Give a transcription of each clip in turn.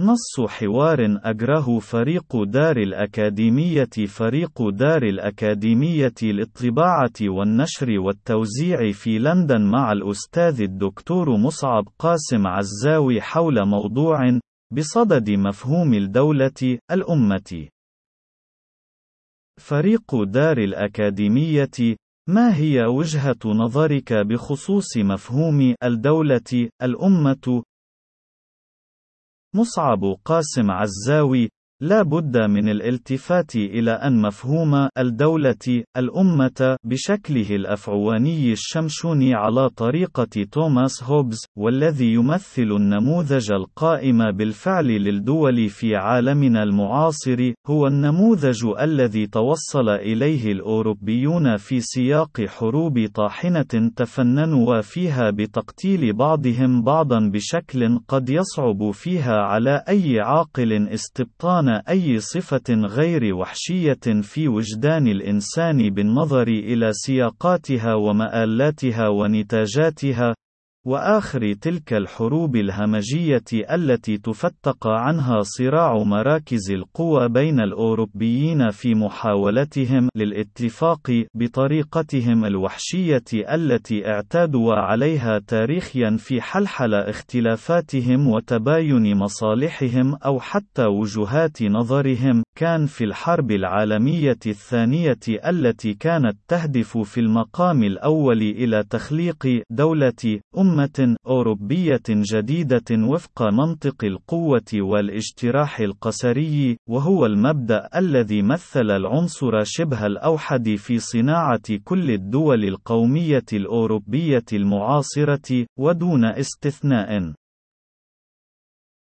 نص حوار أجره فريق دار الأكاديمية فريق دار الأكاديمية للطباعة والنشر والتوزيع في لندن مع الأستاذ الدكتور مصعب قاسم عزاوي حول موضوع بصدد مفهوم الدولة الأمة. فريق دار الأكاديمية ما هي وجهة نظرك بخصوص مفهوم الدولة الأمة؟ مصعب قاسم عزاوي لا بد من الالتفات إلى أن مفهوم الدولة الأمة بشكله الأفعواني الشمشوني على طريقة توماس هوبز والذي يمثل النموذج القائم بالفعل للدول في عالمنا المعاصر هو النموذج الذي توصل إليه الأوروبيون في سياق حروب طاحنة تفننوا فيها بتقتيل بعضهم بعضا بشكل قد يصعب فيها على أي عاقل استبطان أي صفة غير وحشية في وجدان الإنسان بالنظر إلى سياقاتها ومآلاتها ونتاجاتها، وآخر تلك الحروب الهمجية التي تفتق عنها صراع مراكز القوى بين الأوروبيين في محاولتهم للاتفاق بطريقتهم الوحشية التي اعتادوا عليها تاريخيا في حلحل اختلافاتهم وتباين مصالحهم أو حتى وجهات نظرهم، كان في الحرب العالمية الثانية التي كانت تهدف في المقام الأول إلى تخليق دولة أم أمة أوروبية جديدة وفق منطق القوة والاجتراح القسري، وهو المبدأ الذي مثل العنصر شبه الأوحد في صناعة كل الدول القومية الأوروبية المعاصرة، ودون استثناء.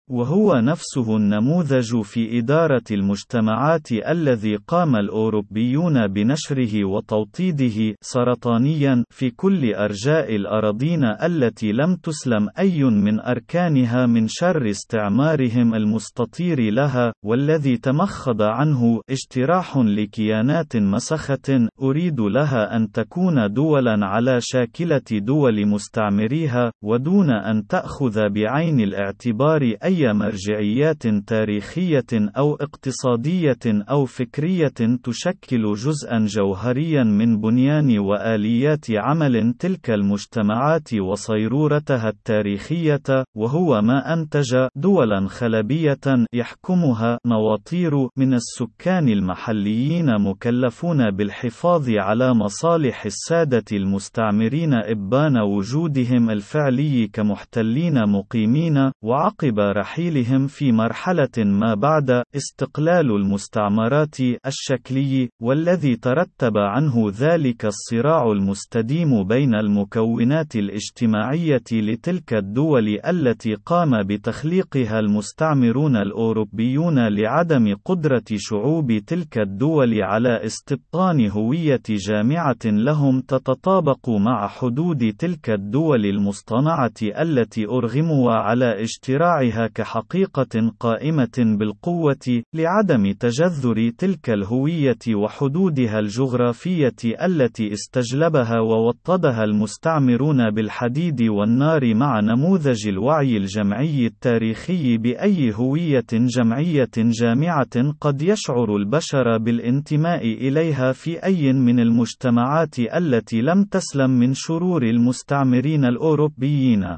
وهو نفسه النموذج في إدارة المجتمعات الذي قام الأوروبيون بنشره وتوطيده سرطانيا في كل أرجاء الأراضين التي لم تسلم أي من أركانها من شر استعمارهم المستطير لها، والذي تمخض عنه اجتراح لكيانات مسخة أريد لها أن تكون دولا على شاكلة دول مستعمريها، ودون أن تأخذ بعين الاعتبار أي أي مرجعيات تاريخية أو اقتصادية أو فكرية تشكل جزءا جوهريا من بنيان وآليات عمل تلك المجتمعات وصيرورتها التاريخية، وهو ما أنتج دولا خلبية يحكمها نواطير من السكان المحليين مكلفون بالحفاظ على مصالح السادة المستعمرين إبان وجودهم الفعلي كمحتلين مقيمين، وعقب رحيلهم في مرحلة ما بعد استقلال المستعمرات الشكلي، والذي ترتب عنه ذلك الصراع المستديم بين المكونات الاجتماعية لتلك الدول التي قام بتخليقها المستعمرون الأوروبيون لعدم قدرة شعوب تلك الدول على استبطان هوية جامعة لهم تتطابق مع حدود تلك الدول المصطنعة التي أرغموا على اجتراعها كحقيقة قائمة بالقوة، لعدم تجذر تلك الهوية وحدودها الجغرافية التي استجلبها ووطدها المستعمرون بالحديد والنار مع نموذج الوعي الجمعي التاريخي بأي هوية جمعية جامعة قد يشعر البشر بالانتماء إليها في أي من المجتمعات التي لم تسلم من شرور المستعمرين الأوروبيين.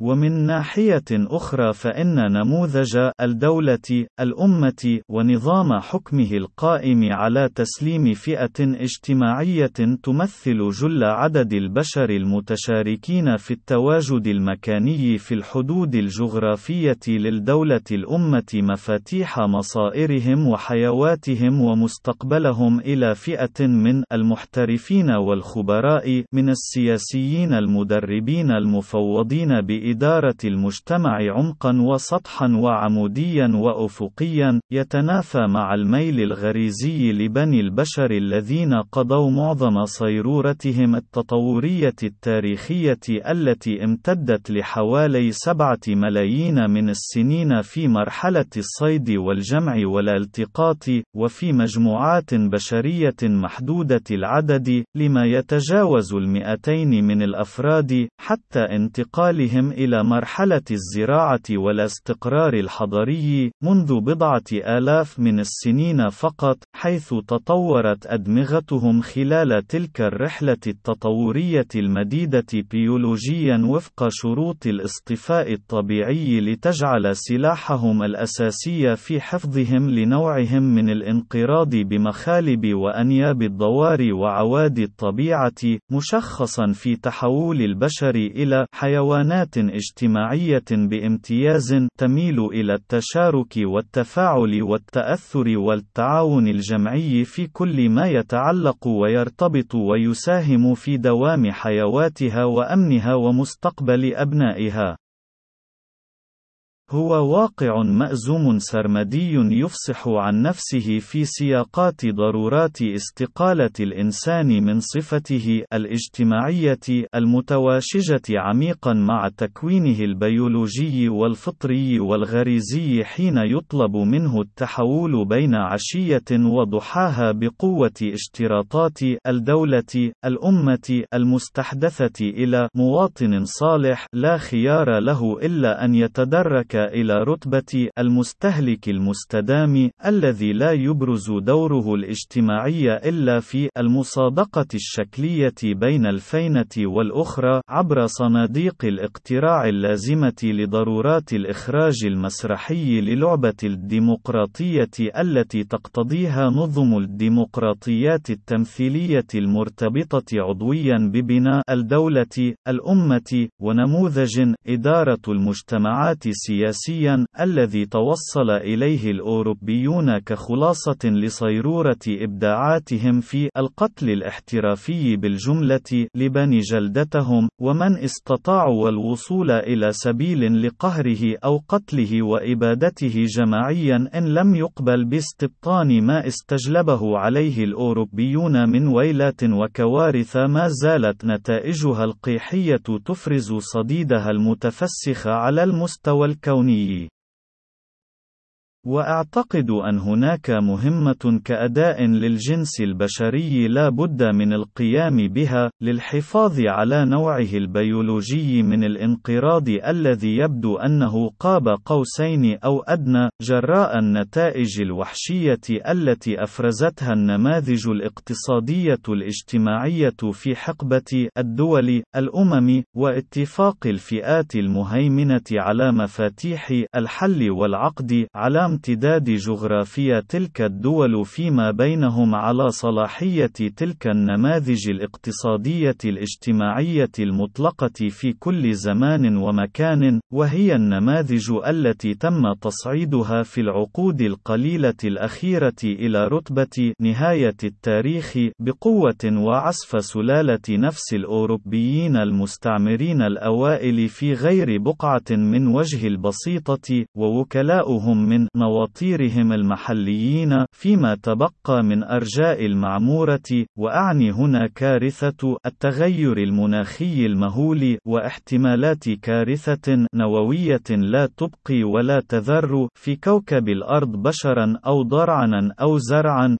ومن ناحية أخرى فإن نموذج الدولة الأمة ونظام حكمه القائم على تسليم فئة اجتماعية تمثل جل عدد البشر المتشاركين في التواجد المكاني في الحدود الجغرافية للدولة الأمة مفاتيح مصائرهم وحيواتهم ومستقبلهم إلى فئة من المحترفين والخبراء من السياسيين المدربين المفوضين بإدارة إدارة المجتمع عمقا وسطحا وعموديا وأفقيا، يتنافى مع الميل الغريزي لبني البشر الذين قضوا معظم صيرورتهم التطورية التاريخية التي امتدت لحوالي سبعة ملايين من السنين في مرحلة الصيد والجمع والالتقاط، وفي مجموعات بشرية محدودة العدد، لما يتجاوز المئتين من الأفراد، حتى انتقالهم إلى مرحلة الزراعة والاستقرار الحضري منذ بضعة آلاف من السنين فقط، حيث تطورت أدمغتهم خلال تلك الرحلة التطورية المديدة بيولوجيًا وفق شروط الاصطفاء الطبيعي لتجعل سلاحهم الأساسي في حفظهم لنوعهم من الانقراض بمخالب وأنياب الضوار وعواد الطبيعة، مشخصًا في تحول البشر إلى حيوانات اجتماعية بامتياز تميل إلى التشارك والتفاعل والتأثر والتعاون الجمعي في كل ما يتعلق ويرتبط ويساهم في دوام حيواتها وأمنها ومستقبل أبنائها. هو واقع مأزوم سرمدي يفصح عن نفسه في سياقات ضرورات استقالة الإنسان من صفته الاجتماعية المتواشجة عميقا مع تكوينه البيولوجي والفطري والغريزي حين يطلب منه التحول بين عشية وضحاها بقوة اشتراطات الدولة الأمة المستحدثة إلى مواطن صالح لا خيار له إلا أن يتدرك إلى رتبة المستهلك المستدام الذي لا يبرز دوره الاجتماعي إلا في المصادقة الشكلية بين الفينة والأخرى عبر صناديق الاقتراع اللازمة لضرورات الإخراج المسرحي للعبة الديمقراطية التي تقتضيها نظم الديمقراطيات التمثيلية المرتبطة عضويا ببناء الدولة الأمة ونموذج إدارة المجتمعات السياسية سياسيا الذي توصل إليه الأوروبيون كخلاصة لصيرورة إبداعاتهم في القتل الاحترافي بالجملة لبني جلدتهم ومن استطاعوا الوصول إلى سبيل لقهره أو قتله وإبادته جماعيا إن لم يقبل باستبطان ما استجلبه عليه الأوروبيون من ويلات وكوارث ما زالت نتائجها القيحية تفرز صديدها المتفسخ على المستوى الكوني. الكوني وأعتقد أن هناك مهمة كأداء للجنس البشري لا بد من القيام بها، للحفاظ على نوعه البيولوجي من الانقراض الذي يبدو أنه قاب قوسين أو أدنى، جراء النتائج الوحشية التي أفرزتها النماذج الاقتصادية الاجتماعية في حقبة الدول، الأمم، واتفاق الفئات المهيمنة على مفاتيح الحل والعقد على امتداد جغرافيا تلك الدول فيما بينهم على صلاحية تلك النماذج الاقتصادية الاجتماعية المطلقة في كل زمان ومكان، وهي النماذج التي تم تصعيدها في العقود القليلة الأخيرة إلى رتبة نهاية التاريخ بقوة وعصف سلالة نفس الأوروبيين المستعمرين الأوائل في غير بقعة من وجه البسيطة، ووكلاؤهم من نواطيرهم المحليين فيما تبقى من أرجاء المعمورة، وأعني هنا كارثة التغير المناخي المهول واحتمالات كارثة نووية لا تبقي ولا تذر في كوكب الأرض بشرا أو ضرعا أو زرعا.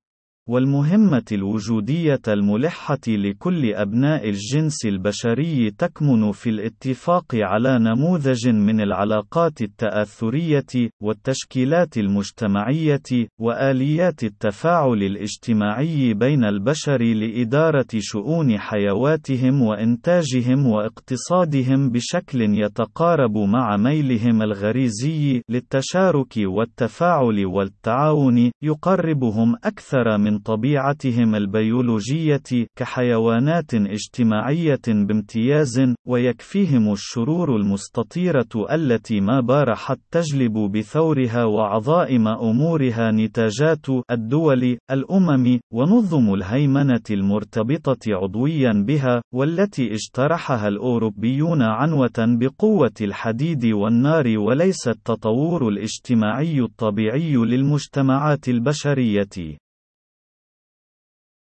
والمهمة الوجودية الملحة لكل أبناء الجنس البشري تكمن في الاتفاق على نموذج من العلاقات التآثرية، والتشكيلات المجتمعية، وآليات التفاعل الاجتماعي بين البشر لإدارة شؤون حيواتهم وإنتاجهم واقتصادهم بشكل يتقارب مع ميلهم الغريزي للتشارك والتفاعل والتعاون، يقربهم أكثر من طبيعتهم البيولوجية كحيوانات اجتماعية بامتياز، ويكفيهم الشرور المستطيرة التي ما بارحت تجلب بثورها وعظائم أمورها نتاجات الدول، الأمم، ونظم الهيمنة المرتبطة عضويا بها، والتي اجترحها الأوروبيون عنوة بقوة الحديد والنار وليس التطور الاجتماعي الطبيعي للمجتمعات البشرية.